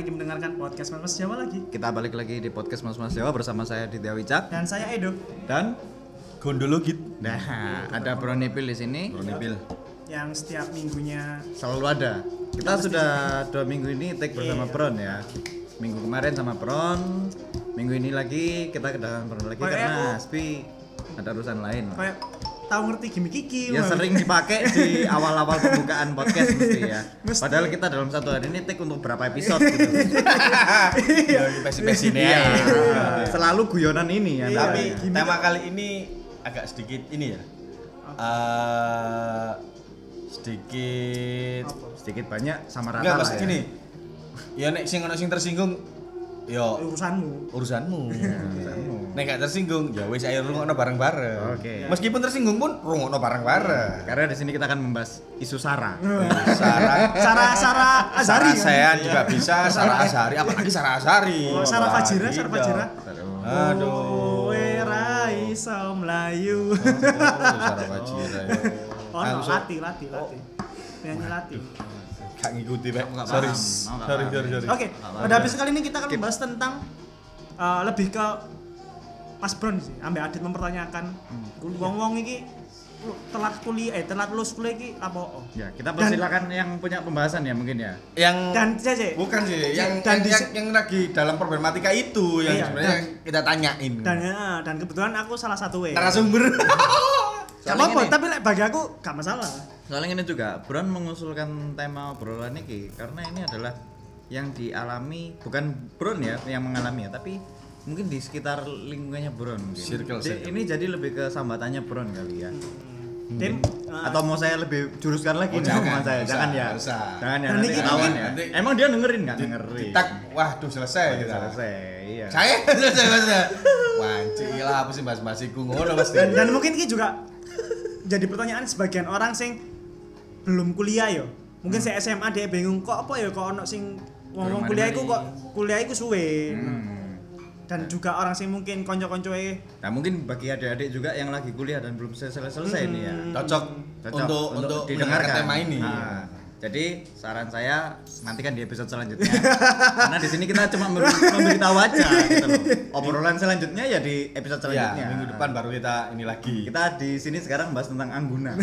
lagi mendengarkan podcast Mas Mas Jawa lagi Kita balik lagi di podcast Mas Mas Jawa bersama saya Ditya Wicak dan saya Edo dan Gondologit. nah ada Bro Nipil di sini Ronipil. yang setiap minggunya selalu ada. Kita sudah dua minggu ini take bersama Iya. Bron ya. Minggu kemarin sama Bron, minggu ini lagi kita kedatangan Bron lagi Kayak karena aku- Spi ada urusan lain. kayak tahu ngerti gimmick Kiki Ya sering dipakai di awal-awal pembukaan podcast mesti ya. Mesti. Padahal kita dalam satu hari ini take untuk berapa episode gitu. Ya, pesi-pesi ini Iya. ya. Selalu guyonan ini ya. Iya. Tapi Gimik. tema kali ini agak sedikit ini ya. Eh sedikit Apa? sedikit banyak sama rata enggak lah pasti ya. gini. Ya nek sing ono sing tersinggung yo urusanmu urusanmu. urusanmu. Nek gak tersinggung ya wis ayo rungokno bareng-bareng. Oke. Meskipun tersinggung pun rungokno bareng-bareng. Karena di sini kita akan membahas isu sara. Sarah Sarah Sarah Azari Sarah kan? Sehan juga bisa, Sarah Azari, apalagi Sarah Azari. Oh, Sarah Wah, Fajira, Sarah iya. Fajira. Aduh. Kowe ra iso mlayu. Oh, Sarah Fajira. ya. Oh, so- latih, latih, latih. Nyanyi latih. Gak ngikuti, Pak. Sorry. Sorry, sorry, sorry. Oke, pada habis kali ini kita akan membahas tentang uh, lebih ke Mas Bron sih. Ambil Adit mempertanyakan Hmm. wong-wong iki lu telat kuliah eh telat lulus kuliah iki apa oh. Ya, kita persilakan yang punya pembahasan ya mungkin ya. Yang Dan Cece, bukan sih, yang Dan yang, yang, yang lagi dalam problematika itu yang Iya, sebenarnya dan- yang kita tanyain. dan ya, dan kebetulan aku salah satu we. narasumber. Gak apa-apa, gini. tapi like, bagi aku gak masalah. Soalnya ini juga Bron mengusulkan tema obrolan ini karena ini adalah yang dialami bukan Bron ya yang mengalami ya, tapi mungkin di sekitar lingkungannya Bron mungkin. Circle, Di- circle. Ini jadi lebih ke sambatannya Bron kali ya. Tim uh, Atau mau saya lebih juruskan lagi Oh, nih jangan, omongan saya? nggak Jangan usah, ya. usah. Jangan ya nanti kita- ya. nanti- Emang dia dengerin nggak? Dengerin. Tak, waduh selesai Udah kita. selesai. Iya. Saya selesai selesai. Wanci lah apa sih bahas-bahas iku ngono pasti. dan, dan mungkin ini juga jadi pertanyaan sebagian orang sing belum kuliah yo. Mungkin saya SMA dia bingung kok apa ya kok ono sing ngomong Belum kuliah iku kok kuliah iku suwe. Hmm. Dan juga orang sing mungkin konco-koncoe Nah mungkin bagi adik-adik juga yang lagi kuliah dan belum selesai-selesai nih ya. Cocok, Cocok untuk untuk didengarkan mendengarkan tema ini. Nah, jadi saran saya nantikan di episode selanjutnya. Karena di sini kita cuma memberi, memberitahu aja gitu loh. Obrolan selanjutnya ya di episode Ya, selanjutnya. minggu depan baru kita ini lagi. Kita di sini sekarang bahas tentang angguna.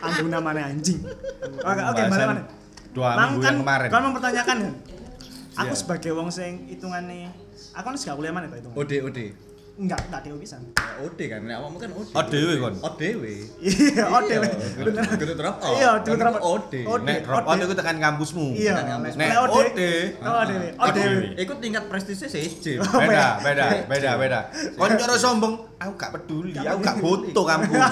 Angguna mana anjing. Oke, oke, balik mana? dua Lang, minggu kan, yang kemarin. Kan mempertanyakan ya. Aku Iya. sebagai wong sing hitungane aku kan gak kuliah mana kok hitungan. OD OD. Enggak, enggak dewe pisan. Ya, OD kan, nek awakmu kan OD. ODW kon. ODW. Iya, oh dewe. Kudu drop out. Iya, kudu drop out. OD. OD. Nek drop out itu tekan kampusmu. Iya, nek Nek OD. OD. Oh, dewe. Oh, OD. dewe. Ikut tingkat prestisnya CJ. Beda, beda, beda, beda. Kon cara sombong, aku gak peduli, aku gak butuh kampus.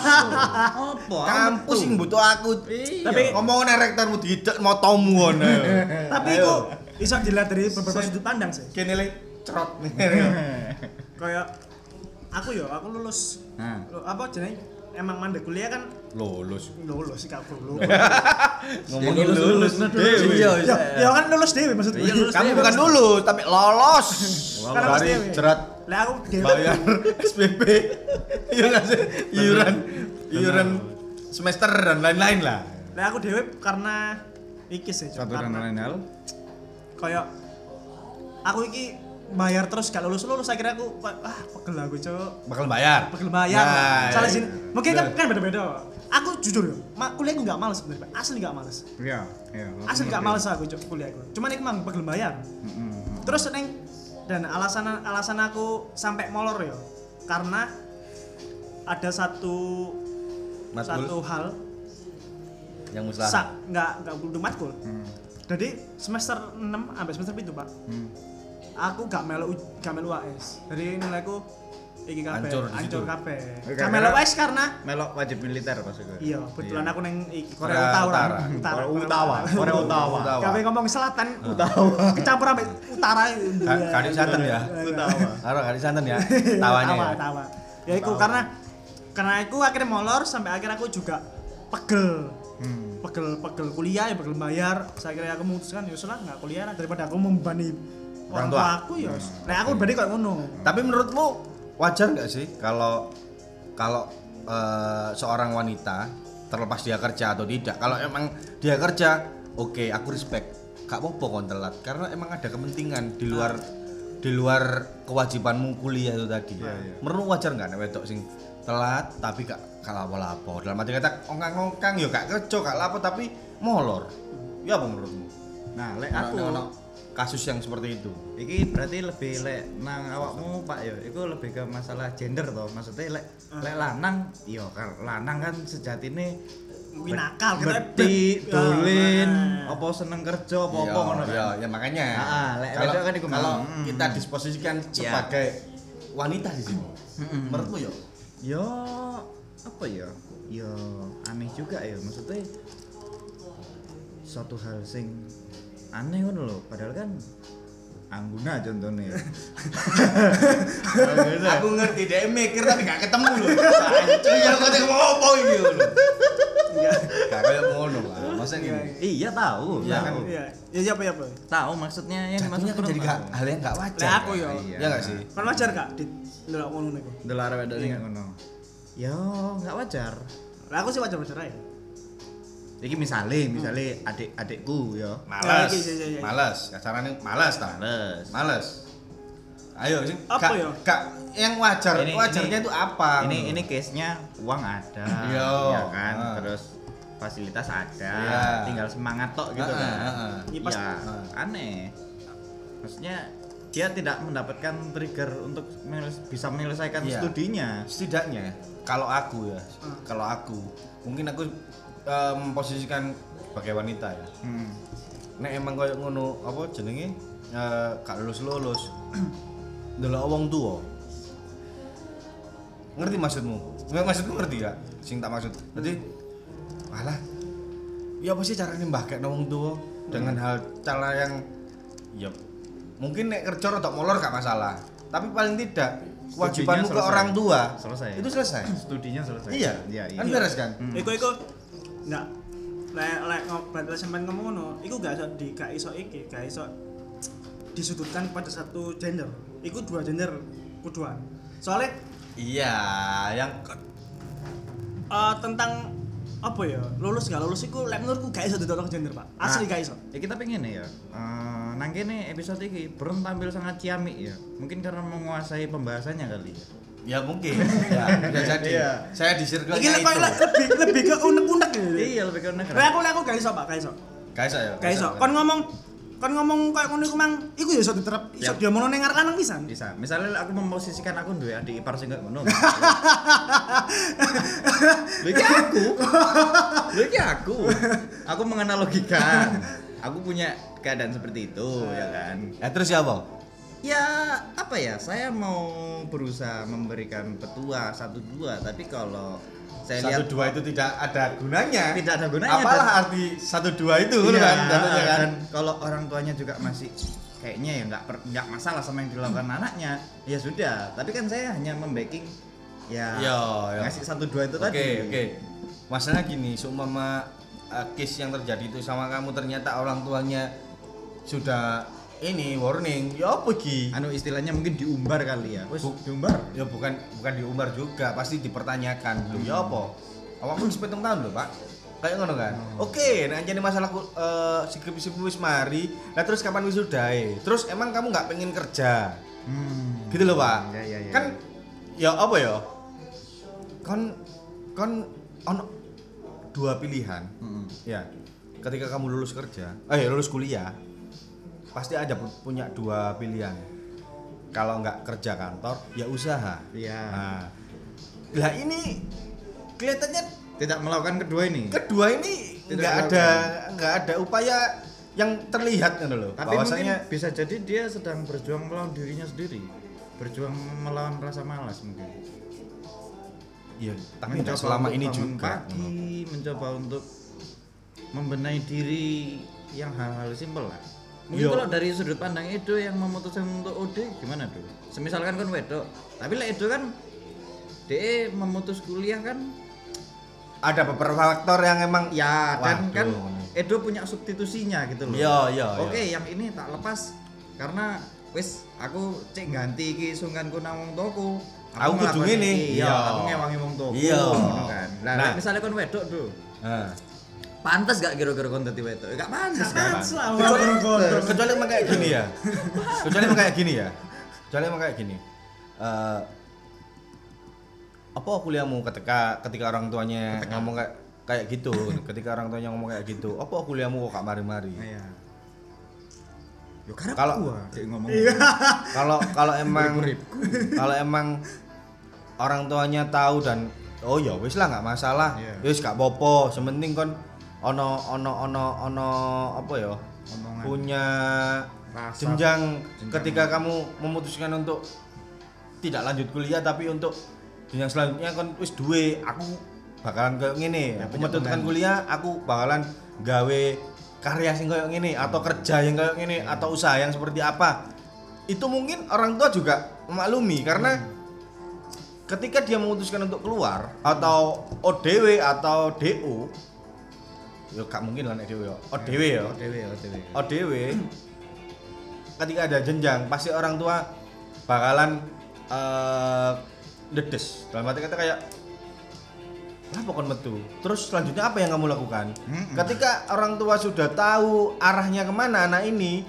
Apa? kampus sing butuh aku. Iya. Tapi- ngomong nek rektormu tidak motomu ngono. Tapi Ayo. kok bisa dilihat dari beberapa sudut pandang sih. kene le cerot. Kayak aku yo, aku lulus Nah. Lo- apa jenenge emang mandek kuliah kan Lulus. lulus sih. Ngomong lulus- lulus lulus dewe. Iya, Ya, ya kan lulus dewe maksudnya. Iya, lulus Kamu bukan lulus, tapi lolos. Kan lulus Dari jerat Lah aku dewe. bayar SPP. Iya nggak sih? Iuran, iuran semester dan lain-lain lah. Lah aku dewe karena iki sih. Satu dan karena lain hal. kayak aku iki bayar terus gak lulus lulus akhirnya aku ah pegel aku cok Bakal bayar. pegel bayar Nah, salah iya. sini mungkin kan kan beda beda aku jujur ya ma- kuliah aku gak males sebenarnya asli gak males Iya, iya. asli gak males aku cok kuliah aku cuman ini emang pegel bayar Mm-mm. terus neng dan alasan alasan aku sampai molor ya karena ada satu Matkul satu hal yang muslah. sak nggak nggak kudu matkul Hmm. jadi semester 6 sampai semester itu pak Hmm. Aku gak melu gak melu AS jadi nilaiku iki kabeh Hancur hancur kabeh gak karena- melu AS karena Melok wajib militer pas itu. iya kebetulan aku neng iki Korea Utara Utara. Utara Korea Utawa, Korea Utawa. Utawa. Gawe ngomong selatan Utawa kecampur sampai utara Ka- kadi santen ya. Utawa. Taruh kali santen ya. Tawanya tawa ya. tawa ya itu karena karena aku akhirnya molor sampai akhirnya aku juga pegel Hmm. pegel pegel kuliah ya pegel bayar saya kira aku memutuskan ya sudah nggak kuliah lah daripada aku membebani orang tua tua. aku ya nah aku berarti kayak ngono Tapi menurutmu wajar nggak sih kalau kalau eh, seorang wanita terlepas dia kerja atau tidak, kalau emang dia kerja, oke aku respect. gak apa-apa kon telat karena emang ada kepentingan di luar di luar kewajibanmu kuliah itu tadi. Menurut wajar nggak wedok sing telat tapi gak gak lapo-lapo. Dalam arti kata ongkang-ongkang yo gak kerja gak lapo tapi molor. Ya apa menurutmu? Nah, lek Aku aku kasus yang seperti itu. iki berarti lebih lek nang awakmu Pak ya, itu lebih ke masalah gender toh. Maksudnya lek lek lanang, yo kar- lanang kan sejatine Mungkin nakal kita beti, Ya, dolin, nah. apa seneng kerja apa apa Iya, ngono kan. iya, ya makanya. Ah, lek kalau kan iku kalau mau. Hmm. kita disposisikan Iya. sebagai wanita di sini. Mm-mm. Menurutmu yo? Yo apa ya? Yo aneh juga ya maksudnya suatu hal sing aneh kan loh padahal kan Angguna contohnya Angguna. Aku ngerti dia mikir tapi gak ketemu loh. Cuy, ya kau ngomong apa ini loh. Gak kayak ngono lah. Masa gini? iya tahu Iya kan? Iya. Ya siapa ya, tahu maksudnya yang dimaksud kan jadi gak, hal yang gak wajar. Lah, aku yo. Iya. Ya gak sih? Kan wajar gak di ndelok ngono niku? Delar wedok sing Iya. ngono yo nggak wajar Lah aku sih wajar-wajar aja. Iki misale misale adik-adikku yo Males. Ya, iya, iya, iya. Males. Males ta. males Males. Ayo sing Apa gak- ya? Gak yang wajar. Ini- Wajarnya ini- itu apa? ini ini case nya uang ada Iya. ya kan Ah. terus fasilitas ada Iya. tinggal semangat tok gitu Ah, kan ah, ah. Iya, pas- ya ah. aneh maksudnya dia tidak mendapatkan trigger untuk bisa menyelesaikan Iya. studinya setidaknya kalau aku ya Hmm. kalau aku mungkin aku eh, memposisikan sebagai wanita ya. Hmm. nek emang koyo ngono apa jenenge? Eh gak lulus lulus delok wong tua ngerti maksudmu? Nggak maksudku ngerti ya sing tak maksud. Berarti alah ya apa sih caranya mbah kayak wong tua dengan hal cara yang ya mungkin nek kerja atau molor gak masalah. Tapi paling tidak kewajibanmu ke orang tua Selesai. itu selesai. Studinya selesai. Iya. Iya, iya. kan beres kan? Hmm. Iku iku enggak lek lek ngobrol sampean ngomong ngono, iku gak iso di gak iso iki, gak iso disudutkan pada satu gender. Iku dua gender kuduan. Soalnya iya yang eh, tentang apa ya lulus gak lulus iku lek menurutku gak iso ditolak gender pak asli Nah, gak iso Ya kita pengen ya. eh, nang kene episode ini Bron tampil sangat ciamik ya. Mungkin karena menguasai pembahasannya kali ya. Ya mungkin ya bisa jadi Iya. saya di circle lek lebih lebih ke unek-unek gitu Iya lebih ke lek negara. aku aku gak iso pak gak iso Gak iso ya? gak iso kon ngomong kon ngomong kayak ngono iku mang iku ya iso diterap iso Ya. dia mau nang lanang pisan Bisa. Misalnya aku memposisikan aku duwe adik ipar sing gak ngono. Lho iki aku. Lho iki aku. Aku menganalogikan. Aku punya keadaan seperti itu ya kan. Ya terus siapa? Ya apa ya? Saya mau berusaha memberikan petua satu dua, tapi kalau saya Satu lihat dua itu tidak ada gunanya. Tidak ada gunanya, Apalah dan- arti satu dua itu Iya, kan? Jatuhnya kan? dan kalau orang tuanya juga masih kayaknya ya nggak nggak masalah sama yang dilakukan anaknya ya sudah tapi kan saya hanya membacking ya Iya, iya. ngasih satu dua itu Oke tadi oke. Masalah gini, seumpama uh, case yang terjadi itu sama kamu ternyata orang tuanya sudah ini warning, ya apa Ki? anu istilahnya mungkin diumbar kali ya Bu- diumbar Ya bukan bukan diumbar juga, pasti dipertanyakan. Loh, ya apa? Awakmu wis pitung tahun lho, Pak. Kayak ngono kan. Oke, nek anjene masalah uh, skripsi wis mari, nah terus kapan wisudae? Terus emang kamu nggak pengen kerja? hmm. Gitu loh, Pak. Ya, ya, ya. Kan ya apa ya? Kon kon ono dua pilihan. Mm-mm. Ya. Ketika kamu lulus kerja, eh lulus kuliah, pasti ada pu- punya dua pilihan. Kalau nggak kerja kantor, ya usaha. Iya. Nah, lah ini kelihatannya tidak melakukan kedua ini kedua ini nggak ada nggak ada upaya yang terlihat gitu loh. tapi Bahwasanya mungkin bisa jadi dia sedang berjuang melawan dirinya sendiri berjuang melawan rasa malas mungkin Iya, tapi mencoba selama ini juga. pagi mencoba untuk membenahi diri yang hal-hal simpel lah mungkin Yo. kalau dari sudut pandang Edo yang memutuskan untuk OD gimana tuh semisalkan kan wedok. Tapi lah Edo kan DE memutus kuliah kan Ada beberapa faktor yang emang ya dan Waduh. kan Edo punya substitusinya gitu loh. Iya, iya, oke yang ini tak lepas karena wis aku cek ganti iki sungkanku nang wong toku Aku kudu iki, iya aku ngewangi wong toku Iya. kan. Lah Nah. misalnya kon wedok tuh Nah, pantas gak kira-kira kon dadi wedok gak pantas kan Kan selama bergodok. kecuali emang kayak gini ya. Kecuali emang kayak gini ya. Kecuali emang kayak gini Eh, apa kuliahmu ketika ketika orang tuanya ngomong kayak kayak gitu ketika orang tuanya ngomong kayak gitu apa kuliahmu kok gak mari-mari? Iya. Yo karena Kalau- gua dia ngomong kalau kalau emang kalau emang orang tuanya tahu dan oh ya wis lah nggak masalah. Iya. wis gak popo sementing kon ono ono ono ono apa ya? Omongan. punya jenjang Jenjang. ketika kamu memutuskan untuk tidak lanjut kuliah tapi untuk jenjang selanjutnya kon wis duwe. Aku bakalan kayak gini Ya, aku memutuskan kuliah aku bakalan gawe karya sing kayak gini atau kerja yang kayak gini atau usaha yang seperti apa. Itu mungkin orang tua juga memaklumi karena ketika dia memutuskan untuk keluar atau ODW atau DO ya gak mungkin lah nek DW ya ODW ya ODW ODW ODW ketika ada jenjang pasti orang tua bakalan eh dedes dalam arti kata kayak apa kon metu? Terus selanjutnya apa yang kamu lakukan? Mm-mm. ketika orang tua sudah tahu arahnya ke mana anak ini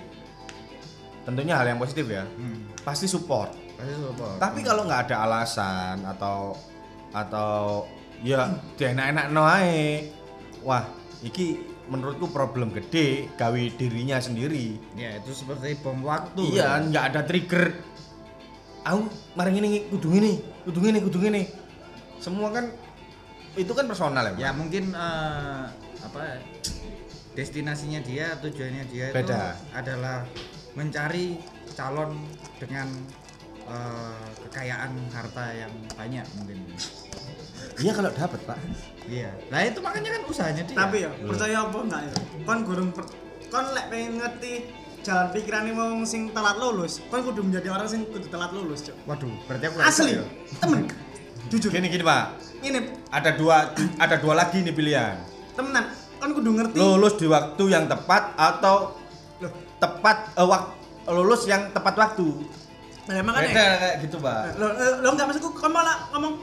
tentunya hal yang positif ya. Hmm. pasti support. Pasti support. Tapi kalau nggak ada alasan atau atau ya dia enak-enak no ae. Wah, iki menurutku problem gede gawe dirinya sendiri. ya itu seperti bom waktu iya, nggak ada trigger. Aku mari ini kudu ini, kudu ini, kudu ini. Semua kan itu kan personal ya. ya Pak? mungkin eh, apa destinasinya dia tujuannya dia Beda. itu adalah mencari calon dengan eh, kekayaan harta yang banyak mungkin Iya kalau dapat, Pak. iya nah itu makanya kan usahanya dia Tapi ya, percaya apa enggak ya? Kon gurung per, kon lek pengen ngerti jalan pikiran wong sing telat lulus, kon kudu menjadi orang sing kudu telat lulus, Cuk. waduh berarti aku Asli, ya? temen. Jujur. Gini gini, Pak. Ini Ada dua ada dua lagi nih pilihan. temenan, kon kudu ngerti. Lulus di waktu yang tepat atau Loh, tepat eh, wak- lulus yang tepat waktu. nah, Beda makanya kayak gitu, Pak. lo lo- lo enggak maksudku kon malah ngomong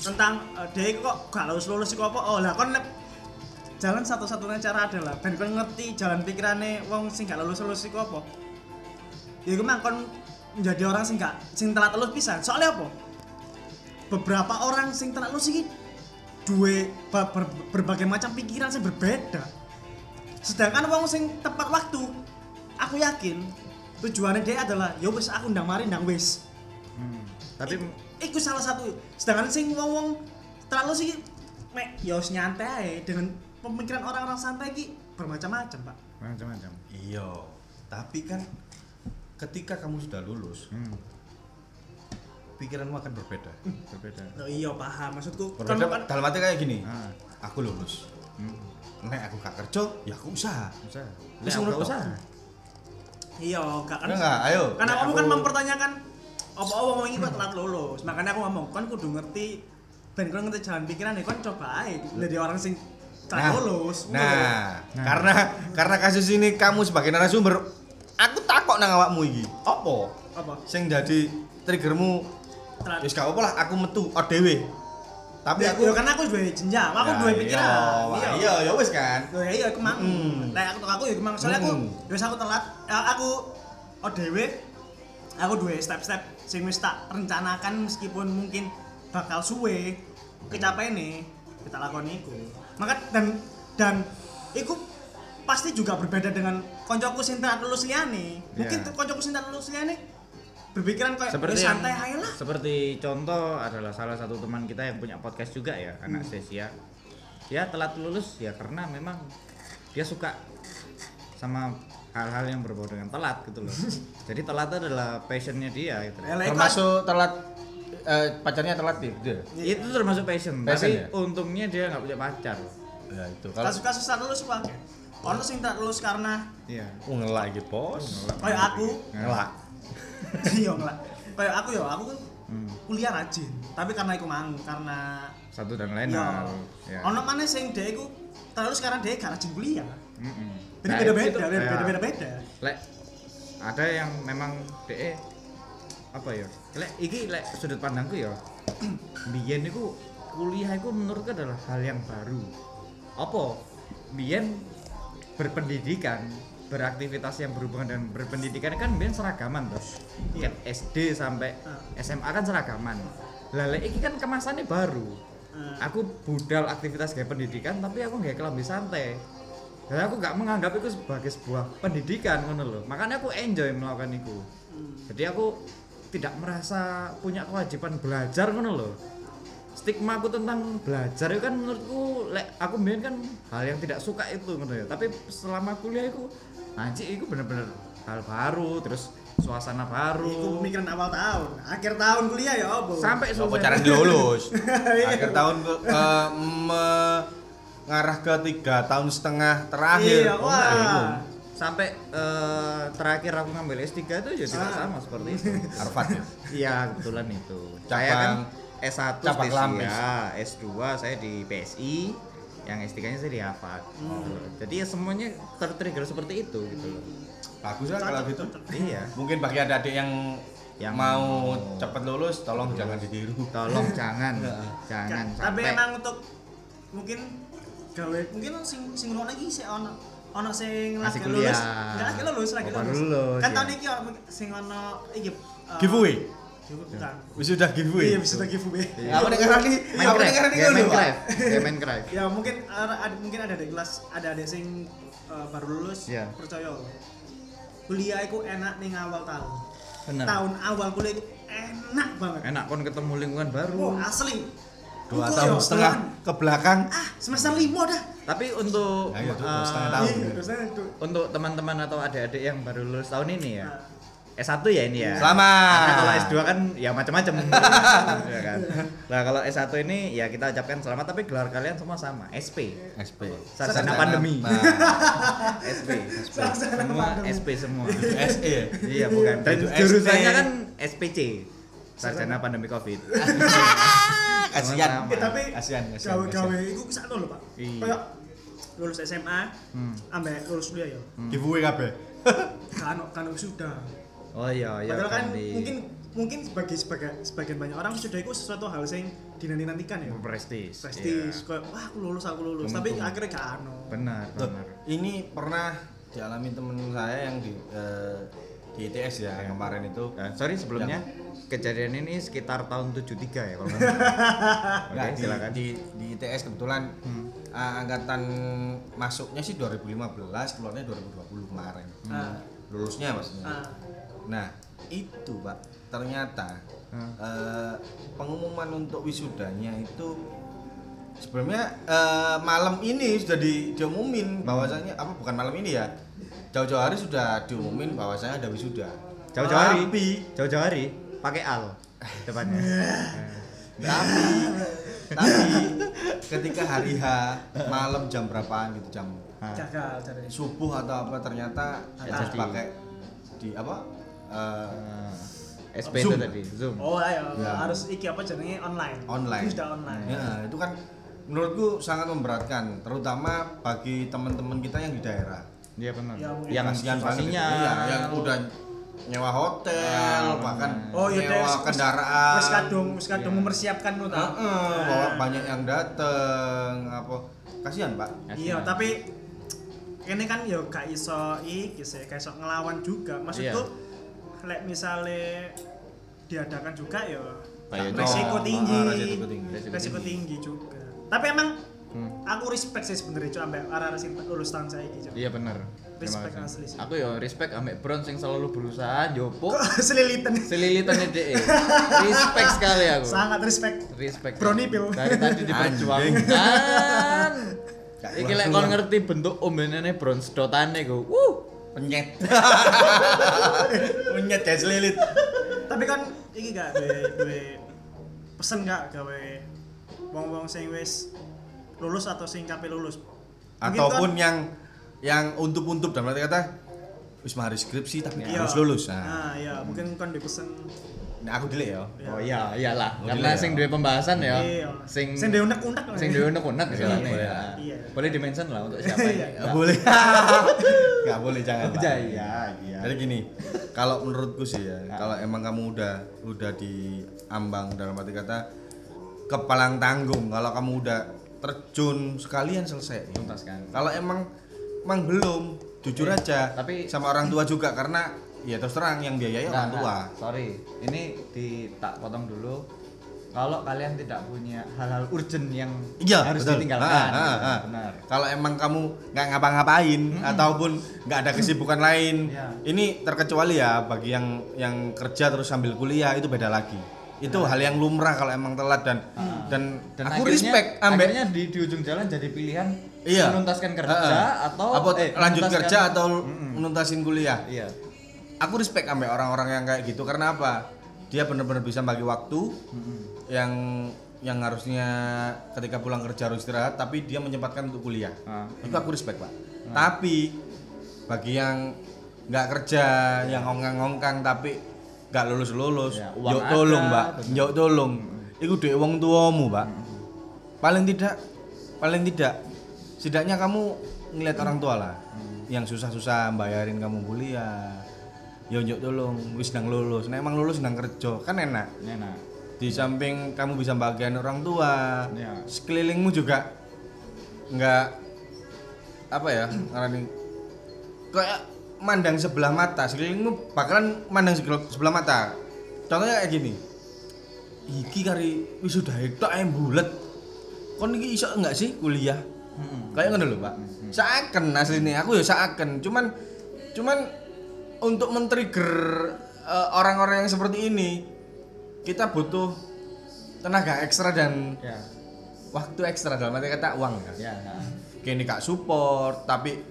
tentang uh, dia kok gak lulus lulus apa? Oh lah kon jalan satu-satunya cara adalah ben kon ngerti jalan pikirannya wong sing gak lulus lulus iku apa? Ya iku mang kon menjadi orang sing gak sing telat lulus pisan. Soalnya apa? Beberapa orang sing telat lulus iki duwe ba- ber- berbagai macam pikiran sing berbeda. Sedangkan wong sing tepat waktu aku yakin tujuannya dia adalah ya wis aku ndang mari ndang wis. Hmm. tapi Iku salah satu. Sedangkan sing wong-wong terlalu sih mek ya wis nyantai dengan pemikiran orang-orang santai iki bermacam-macam, Pak. macam-macam Iya, tapi kan ketika kamu sudah lulus, hmm. pikiranmu akan berbeda. berbeda Oh iya paham maksudku. Berbeda kan- dalam arti kayak gini. ah. Aku lulus. hmm. Nek aku gak kerja, ya aku usaha. usaha Nek aku toh. usaha Iya, gak kan. Kan enggak, ayo. Karena kamu kan aku- mempertanyakan apa apa kok telat lulus. Makanya aku ngomong, kan kudu ngerti ben kon ngerti jalan pikiran ya kon coba ae jadi orang sing telat lulus. Nah, Nah. karena karena kasus ini kamu sebagai narasumber, aku takok nang awakmu iki. Apa? apa? Sing jadi triggermu Telat. wis gak apa lah aku metu ODW. Tapi Ya, aku ya karena aku duwe jenjang, aku duwe iya, pikiran. wah, Iya, ya wis kan. Loh ya iya aku mang. Mm. Nah aku aku ya mang soalnya aku wis aku telat. Ya, aku ODW aku duwe step-step sing wis tak rencanakan meskipun mungkin bakal suwe kecapai nih kita lakoni iku. Maka dan dan iku pasti juga berbeda dengan koncoku sing tak lulus liyane. Mungkin tuh koncoku sing tak lulus liyane berpikiran kayak seperti "Wis yang, santai aja lah. seperti contoh adalah salah satu teman kita yang punya podcast juga ya anak Sesia dia telat lulus ya karena memang dia suka sama hal-hal yang berbau dengan telat gitu loh jadi telat itu adalah passionnya dia gitu iku- Termasuk telat eh, pacarnya telat ya, gitu. itu termasuk passion, Passion tapi ya? untungnya dia nggak punya pacar Ya itu kalau kasus-kasus lulus apa? Ono sing tak lulus karena iya oh, ngelak iki, Bos. kayak aku Ngelak. iya nggak kayak aku ya aku kan Hmm. kuliah rajin tapi karena aku mang karena satu dan lain ya hal ya. ono mana sing dia aku terus sekarang dia gak rajin kuliah Mm-mm. Jadi Nah, beda itu beda tuh beda kayak- beda beda lek ada yang memang de apa ya? Lek iki lek sudut pandangku ya biyen iku kuliah iku menurutku adalah hal yang baru. Apa? Biyen berpendidikan beraktivitas yang berhubungan dengan berpendidikan kan biyen seragaman tuh Iya. Ket SD sampai SMA kan seragaman. Lah lek iki kan kemasannya baru. Eh, aku budal aktivitas kayak pendidikan tapi aku nggak kelambi santai dan aku nggak menganggap itu sebagai sebuah pendidikan ngono loh makanya aku enjoy melakukan itu. Hmm. jadi aku tidak merasa punya kewajiban belajar ngono loh stigma aku tentang belajar itu kan menurutku lek aku mbien kan hal yang tidak suka itu ngono ya. Tapi selama kuliah itu anjir itu bener-bener hal baru terus suasana Iku baru pemikiran awal tahun, akhir tahun kuliah ya opo. sampai selesai cara lulus? Akhir tahun ke, eh, mengarah ke tiga tahun setengah terakhir. Iya, Oh, wah. sampai eh, terakhir aku ngambil S3 itu ya juga Ah. sama seperti itu Harvard ya. iya kebetulan itu saya kan S1 cabang spesial lampis. S2 saya di PSI yang S3 nya saya di Harvard gitu loh. jadi ya semuanya tertrigger seperti itu gitu loh Bagus lah kalau gitu. iya Mungkin bagi adik-adik yang Yang mau mau- cepat lulus, tolong jangan ditiru. tolong jangan jangan Tapi sampai emang untuk mungkin gawe mungkin sing sing ngono iki sik ono ono sing lagi lulus. Enggak lagi lulus, lagi Oh, lulus. lulus, Kan ya. tahun iki ono sing ono iki eh, Giveaway. Bukan. Wisuda giveaway. Iya, bisa giveaway. Iya. Apa? Apa nih Minecraft karena nih kayak dulu, Pak? Minecraft Minecraft Ya mungkin ada, ada- mungkin ada di kelas ada ada sing eh, baru lulus Iya. percaya kuliah itu enak nih awal tahun. bener Tahun awal kuliah enak banget. enak kon ketemu lingkungan baru Wow, asli. Dua tahun ya, setengah bulan. ke belakang. Ah, semester lima dah. tapi untuk Ya, iya, tuh, eh, setengah tahun. Iya, itu. untuk teman-teman atau adik-adik yang baru lulus tahun ini ya Nah, S1 ya ini ya Selamat. Karena kalau S2 kan ya macam-macam ya kan. Nah, kalau S1 ini ya kita ucapkan selamat tapi gelar kalian semua sama, SP. SP. Sarjana pandemi. Nah, SP. Sarjana Semua pandemi. SP semua. SE. iya, bukan. Dan Itu jurusannya SP. kan SPC. Sarjana pandemi Covid. Kasihan. Eh, tapi Kasihan, kasihan, gawe-gawe iku ke sana lho, Pak. Iya. Kayak lulus SMA, Hmm. ambek lulus kuliah ya. Giveaway kabeh. Kan kan sudah. Oh iya, iya Padahal kan di mungkin mungkin sebagai sebagai sebagian banyak orang sudah itu sesuatu hal yang dinanti-nantikan ya. prestis. Prestis, Iya. kayak wah aku lulus aku lulus, Tunggu, tapi akhirnya gak ano. Benar, benar. ini pernah dialami temen saya yang di di ITS ya yang kemarin itu. Nah, sorry sebelumnya kejadian ini sekitar tahun 73 ya kalau nggak di, silakan. di, di ITS kebetulan Hmm. ah, angkatan masuknya sih 2015, keluarnya 2020 kemarin. Ah. Lulusnya maksudnya. Ah. Nah, itu Pak, ternyata Hmm. eh, pengumuman untuk wisudanya itu sebenarnya eh, malam ini sudah di, diumumin bahwasanya apa bukan malam ini ya. Jauh-jauh hari sudah diumumin bahwasanya ada wisuda. Jauh-jauh hari. Tapi, Jauh-jauh hari pakai al depannya. tapi, tapi ketika hari H malam jam berapaan gitu jam subuh atau apa ternyata Nggak harus pakai di apa eh, Eh, SP Zoom. itu tadi, Zoom. Oh ayo Ya. harus iki apa jenenge online. Online. Sudah online. Ya, itu kan menurutku sangat memberatkan, terutama bagi teman-teman kita yang di daerah. Iya benar. Ya, yang situasinya itu. Iya, yang udah nyewa hotel, Ah, bahkan Oh iya nyewa wis- kendaraan. Wis kadung wis kadung Iya. mempersiapkan ta. Heeh, bawa banyak yang dateng apa. Kasihan, Pak. Iya, tapi ini kan ya gak iso iki sih, gak iso ngelawan juga. Maksudku Iya. lek misale diadakan juga ya Ayo, resiko tinggi. resiko tinggi juga. Tapi emang Hmm. aku respect sih sebenarnya cuma ambek arah sing lulus tahun saya. Cuk. Iya benar. Respect asli sih. Aku ya respect ambek Bron sing selalu berusaha jopo selilitan. selilitannya DE. Respect sekali aku. Sangat respect. Respect. Brownie pil. Dari tadi diperjuangkan. Iki lek kon ngerti bentuk ombenane Bron sedotane go. Wuh. Penyet. Penyet kayak selilit. Tapi kan iki gak duwe duwe pesen gak gawe wong-wong sing wis lulus atau sing kape lulus. Mungkin Ataupun kan- yang yang untuk-untuk dalam arti kata wis mari skripsi tapi Iya. harus lulus. Nah, Nah, iya, mungkin kan dipesen nah aku dile ya. ya. Oh iya, iyalah. Oh, Karena iya. sing duwe pembahasan ya. Iya. Sing sing dhewe unek-unek. sing duwe unek-unek istilahnya boleh. ya. Iya. Boleh dimention lah untuk siapa. Iya. Nggak boleh. Nggak boleh jangan. Iya, iya, iya. Jadi gini, kalau menurutku sih ya, kalau emang kamu udah udah diambang dalam arti kata kepalang tanggung, kalau kamu udah terjun sekalian selesai tuntaskan kalau emang emang belum jujur Eh, aja tapi- sama orang tua juga karena ya terus terang yang biayai Enggak, orang tua enggak. sorry ini di tak potong dulu kalau kalian tidak punya hal-hal urgent yang Iya, harus betul. ditinggalkan Ah, ah, ah. benar Kalau emang kamu nggak ngapa-ngapain ataupun nggak ada kesibukan lain, Iya. ini terkecuali ya bagi yang yang kerja terus sambil kuliah itu beda lagi. Itu hal yang lumrah kalau emang telat dan dan, Iya. dan aku akhirnya, respect ambek akhirnya di, di ujung jalan jadi pilihan Iya. menuntaskan kerja Ah, ah. atau apa eh, lanjut kerja atau Mm-mm. menuntasin kuliah. iya Aku respect ambek orang-orang yang kayak gitu karena apa? Dia benar-benar bisa bagi waktu yang yang harusnya ketika pulang kerja harus istirahat tapi dia menyempatkan untuk kuliah. Ah, itu aku respect pak tapi bagi yang nggak kerja yang ongkang-ongkang tapi nggak lulus lulus Ya, yuk tolong mbak. yuk tolong. Itu duit uang tuamu pak paling tidak paling tidak setidaknya kamu ngeliat orang tua lah. Yang susah-susah bayarin kamu kuliah. Yo yuk tolong. Wis nang lulus. Nah emang lulus nang kerja kan enak. Enak. Di samping kamu bisa bagian orang tua. Ya. sekelilingmu juga nggak apa ya ngarani. Kayak mandang sebelah mata sekelilingmu bakalan mandang sebelah, mata. Contohnya kayak gini. Iki kari wisuda itu ayam bulat kon iki iso enggak sih kuliah? Kayak ngono lho pak. Seakan aslinya aku ya seakan cuman cuman untuk men-trigger eh, orang-orang yang seperti ini kita butuh tenaga ekstra dan ya. waktu ekstra dalam arti kata uang kan. Ya nah. kini kak support tapi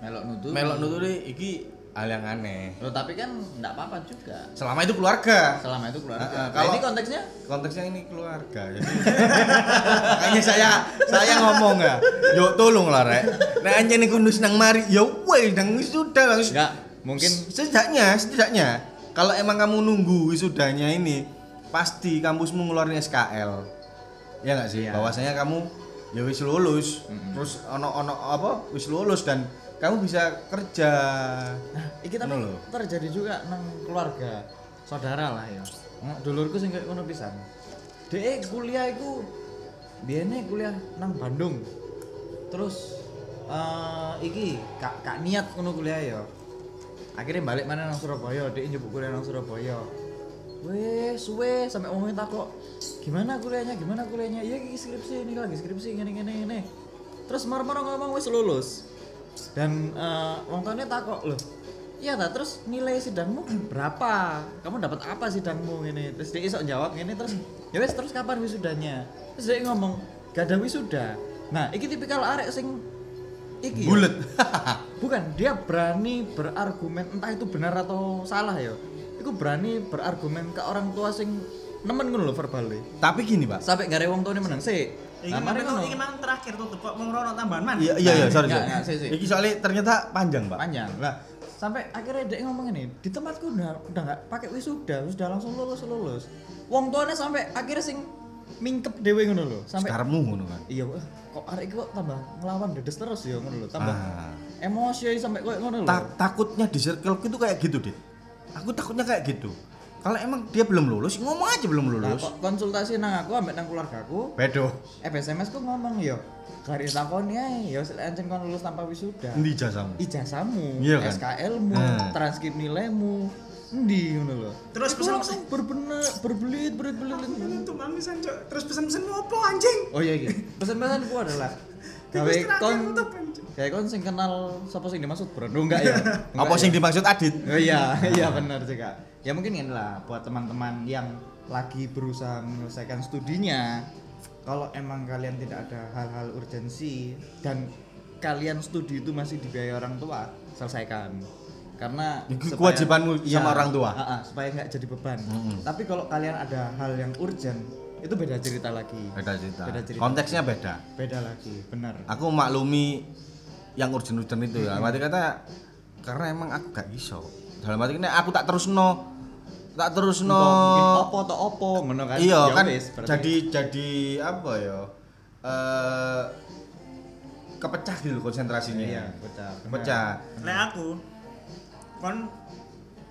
melok nutup melok nuturi iki hal yang aneh. Loh, tapi kan enggak apa-apa juga. Selama itu keluarga. Selama itu keluarga. Ah, ah, Nah, kalau- ini konteksnya? konteksnya ini keluarga jadi makanya saya saya ngomong ya. Yo tolong lah rek. Nah aja nih kondus nang mari yo wes nang wisuda langsung enggak mungkin setidaknya setidaknya kalau emang kamu nunggu wisudanya ini pasti kampusmu ngeluarin SKL ya nggak sih? Iya. bahwasanya kamu ya wis lulus terus ono ono apa wis lulus dan kamu bisa kerja Nah, iki tapi lho. terjadi juga nang keluarga saudara lah ya. Nah, Dulurku sing kayak ngono pisan. Dek kuliah iku biyen kuliah nang Bandung. Terus eh iki kak kak niat ngono kuliah ya. Akhirnya balik mana nang Surabaya, dek njupuk kuliah nang Surabaya. Wes, suwe sampai ngomongin takok gimana kuliahnya, gimana kuliahnya? Iya skripsi ini lagi skripsi ngene ngene ngene. Terus marah-marah ngomong wes lulus. Dan eh wong tuane takok loh. Iya ta, terus nilai sidangmu berapa? Kamu dapat apa sidangmu ini? Terus dia isok jawab gini terus ya wes terus kapan wisudanya? Terus dia ngomong gak ada wisuda. Nah, iki tipikal arek sing iki ya. bulet Bukan, dia berani berargumen entah itu benar atau salah ya. Iku berani berargumen ke orang tua sing nemen ngono lho verbal tapi gini pak Sampai gak wong tuane menang sih. Iki Nah, mari mang ngono. iki mang terakhir tutup kok mau rono tambahan man. iya iya iya sorry Nggak, sorry. nggak, sih, sih. Iki soalnya ternyata panjang pak panjang lah sampai akhirnya dia ngomong ini di tempatku udah udah nggak pakai wisuda sudah langsung lulus lulus wong tuanya sampai akhirnya sing mingkep dewe ngono lho sampai sekarangmu ngono kan iya kok arek iki kok tambah ngelawan dedes terus ya ngono lho tambah Ah. emosi sampai koyo ngono lho Ta- takutnya di circle itu kayak gitu dit aku takutnya kayak gitu kalau emang dia belum lulus ngomong aja belum Nah, lulus kok konsultasi nang aku ambek nang keluargaku bedo eh SMS ku ngomong yo garis takoni ae yo ancen kon lulus tanpa wisuda endi jasamu ijazahmu, Iya kan? SKL-mu, Nah. transkrip nilaimu, endi ngono lho. Terus pesan- langsung berbener, berbelit, berbelit, berbelit. Itu mami sanjo. Terus pesan-pesan apa anjing? Oh iya iya. Pesan-pesanku adalah gawe kon gawe kon sing kenal sapa sing dimaksud Brando enggak ya? apa sing ya? dimaksud Adit Oh iya, iya benar juga. Ya mungkin ini lah buat teman-teman yang lagi berusaha menyelesaikan studinya. Kalau emang kalian tidak ada hal-hal urgensi dan kalian studi itu masih dibiayai orang tua, selesaikan. Karena supaya- kewajibanmu Iya, sama orang tua. ah, ah, supaya nggak jadi beban. Mm-mm. Tapi kalau kalian ada hal yang urgent, itu beda cerita lagi. beda cerita Beda cerita. konteksnya beda Beda lagi, benar. aku maklumi yang urgent-urgent itu ya berarti kata karena emang aku gak iso dalam arti ini aku tak terus no tak terus no Mungkin opo atau opo, ngono kan? iya Ya kan jadi jadi apa ya eh kepecah gitu konsentrasinya Iya, pecah. pecah Lek aku kon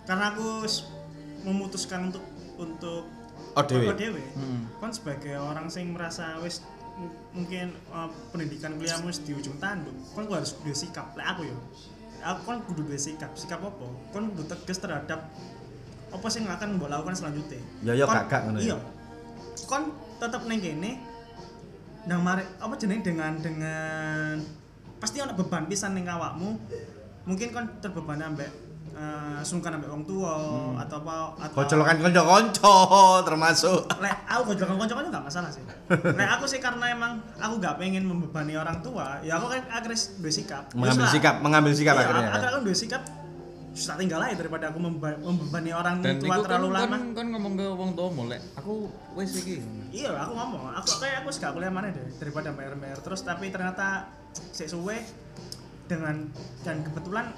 karena aku memutuskan untuk untuk ODW. ODW. Mm. Kon sebagai orang sing merasa wis mungkin eh, pendidikan kuliahmu di ujung tanduk. Kon kudu harus duwe sikap. Lek aku yo aku kon kudu duwe sikap. Sikap apa? Kon kudu tegas terhadap apa sih yang akan mbok lakukan selanjutnya. Ya, ya, ngono ya. iya. Kon tetep neng kene nang mari apa jenenge dengan dengan pasti ana beban pisan ning awakmu. Mungkin kon terbebani ambek eh, sungkan ambek wong tua atau apa atau Kocolokan konco-konco termasuk. lek aku gojlokan kanca-kanca gak masalah sih lek aku sih karena emang aku gak pengen membebani orang tua ya aku kan akhirnya duwe sikap Mengambil lah. sikap, mengambil sikap iya, akhirnya. kan? akhirnya aku duwe sikap Terus tak tinggal aja daripada aku memba- membebani orang dan tua iku terlalu kan, lama kan, kan ngomong ke wong tua mulai aku wes iki iya aku ngomong aku kayak aku gak kuliah mana deh daripada bayar bayar terus tapi ternyata sik suwe dengan dan kebetulan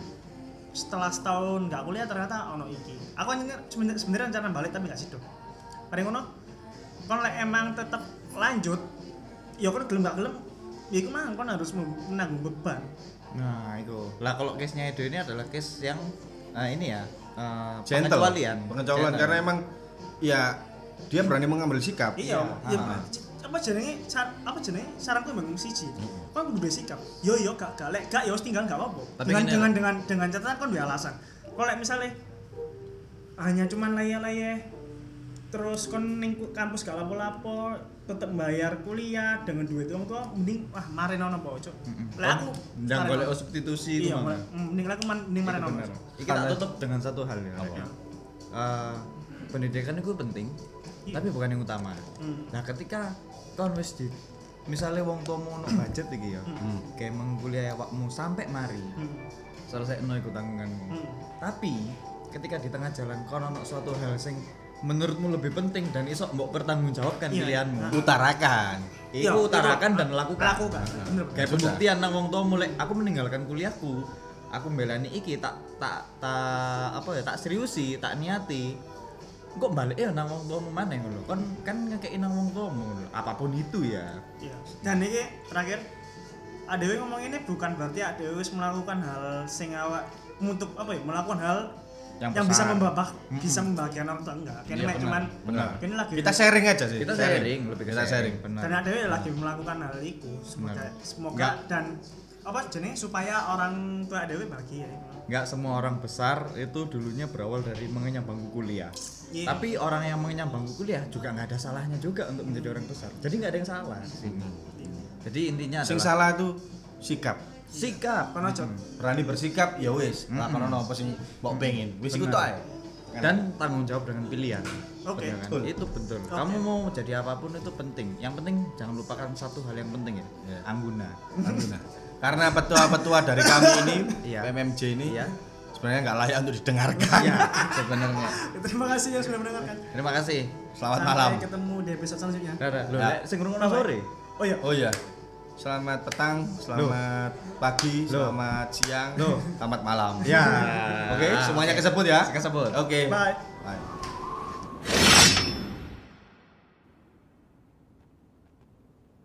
setelah setahun nggak kuliah ternyata ono iki aku hanya sebenarnya rencana balik tapi nggak sido paling ngono kon lek emang tetap lanjut ya kon gelem gak gelem ya iku mang kon harus menanggung beban nah itu lah kalau case nya Edo ini adalah case yang eh, ini ya eh, Gentle. pengecualian Pengecualian Gentle. karena emang ya dia berani mengambil sikap. iya Iya, ya, ah. Apa jenenge sar- apa jenenge saranku memang siji kon kudu duwe sikap yo yo gak gak lek gak yo wis tinggal gak apa-apa Tapi dengan dengan dengan dengan catatan kon duwe alasan kalau lek misale hanya cuman laye-laye terus kon ning kampus gak lapo-lapo tetep bayar kuliah dengan duit wong tua mending wah mari nono po cuk lek aku jangan mari boleh nono. substitusi itu iya mari- mending aku mending mari. Cuk. Iki tak tutup dengan satu hal ya. Apa? Eh, pendidikan itu penting, Iya. Tapi bukan yang utama. Hmm. Nah, ketika kon wis di misalnya wong tuamu ono budget iki ya, Hmm. kayak mengkuliah awakmu sampai mari, Hmm. selesai no ikut tanggunganmu. Hmm. Tapi ketika di tengah jalan kon ono suatu hal sing menurutmu lebih penting dan iso mbok pertanggungjawabkan Iya. pilihanmu. Nah. Utarakan. Iya, Iku utarakan itu- dan lakukan. lakukan bener Kayak pembuktian nang wong tua mulai aku meninggalkan kuliahku. Aku mbelani iki tak tak tak apa ya tak seriusi, tak niati. Kok balik ya nang wong tuamu mana ngono. Kon kan ngekeki nang wong tuamu ngono. Apa pun itu ya. Iya. Dan ini terakhir Adewi ngomong ini bukan berarti Adewi wis melakukan hal sing awak untuk apa ya melakukan hal Yang yang, bisa membabah bisa membahagiakan orang tua enggak. Kayaknya Iya, cuman benar. kayaknya lagi Kita sharing aja sih. Kita sharing, lebih ke Kita sharing. Benar. dan Adewi lagi melakukan hal itu semoga Benar. semoga Enggak. dan apa jenis supaya orang tua Adewi bahagia. Nggak semua orang besar itu dulunya berawal dari mengenyam bangku kuliah. Iya. Tapi orang yang mengenyam bangku kuliah juga nggak ada salahnya juga untuk menjadi orang besar. Jadi nggak ada yang salah di sini. Jadi intinya Sing adalah salah tuh sikap. sikap Kono aja. Berani bersikap ya wis. Lakono apa sing mbok pengen. Wis iku tok ae. dan tanggung jawab dengan pilihan. Oke. Kan? Betul. Itu betul. Oke. Kamu mau jadi apa pun itu penting. Yang penting jangan lupakan satu hal yang penting ya. Ya. Angguna. Angguna. Karena petua-petua dari kami ini, Iya. PMMJ ini Iya. sebenarnya nggak layak untuk didengarkan. Iya, sebenarnya. Terima kasih yang sudah mendengarkan. Terima kasih. Selamat Sampai malam. ketemu di episode selanjutnya. Dadah. Loh, Ya. lek sing sore. Oh iya. Oh iya. Selamat petang, selamat pagi, Loh. selamat siang, Loh. selamat malam. Ya. Oke, semuanya kesebut ya. Kesebut. Oke. Bye. Bye.